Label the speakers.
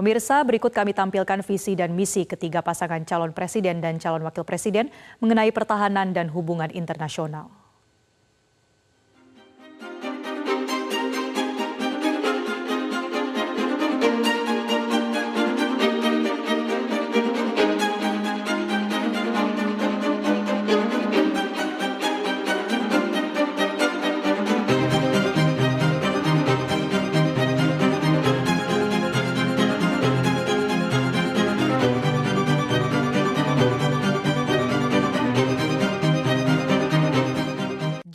Speaker 1: Pemirsa, berikut kami tampilkan visi dan misi ketiga pasangan calon presiden dan calon wakil presiden mengenai pertahanan dan hubungan internasional.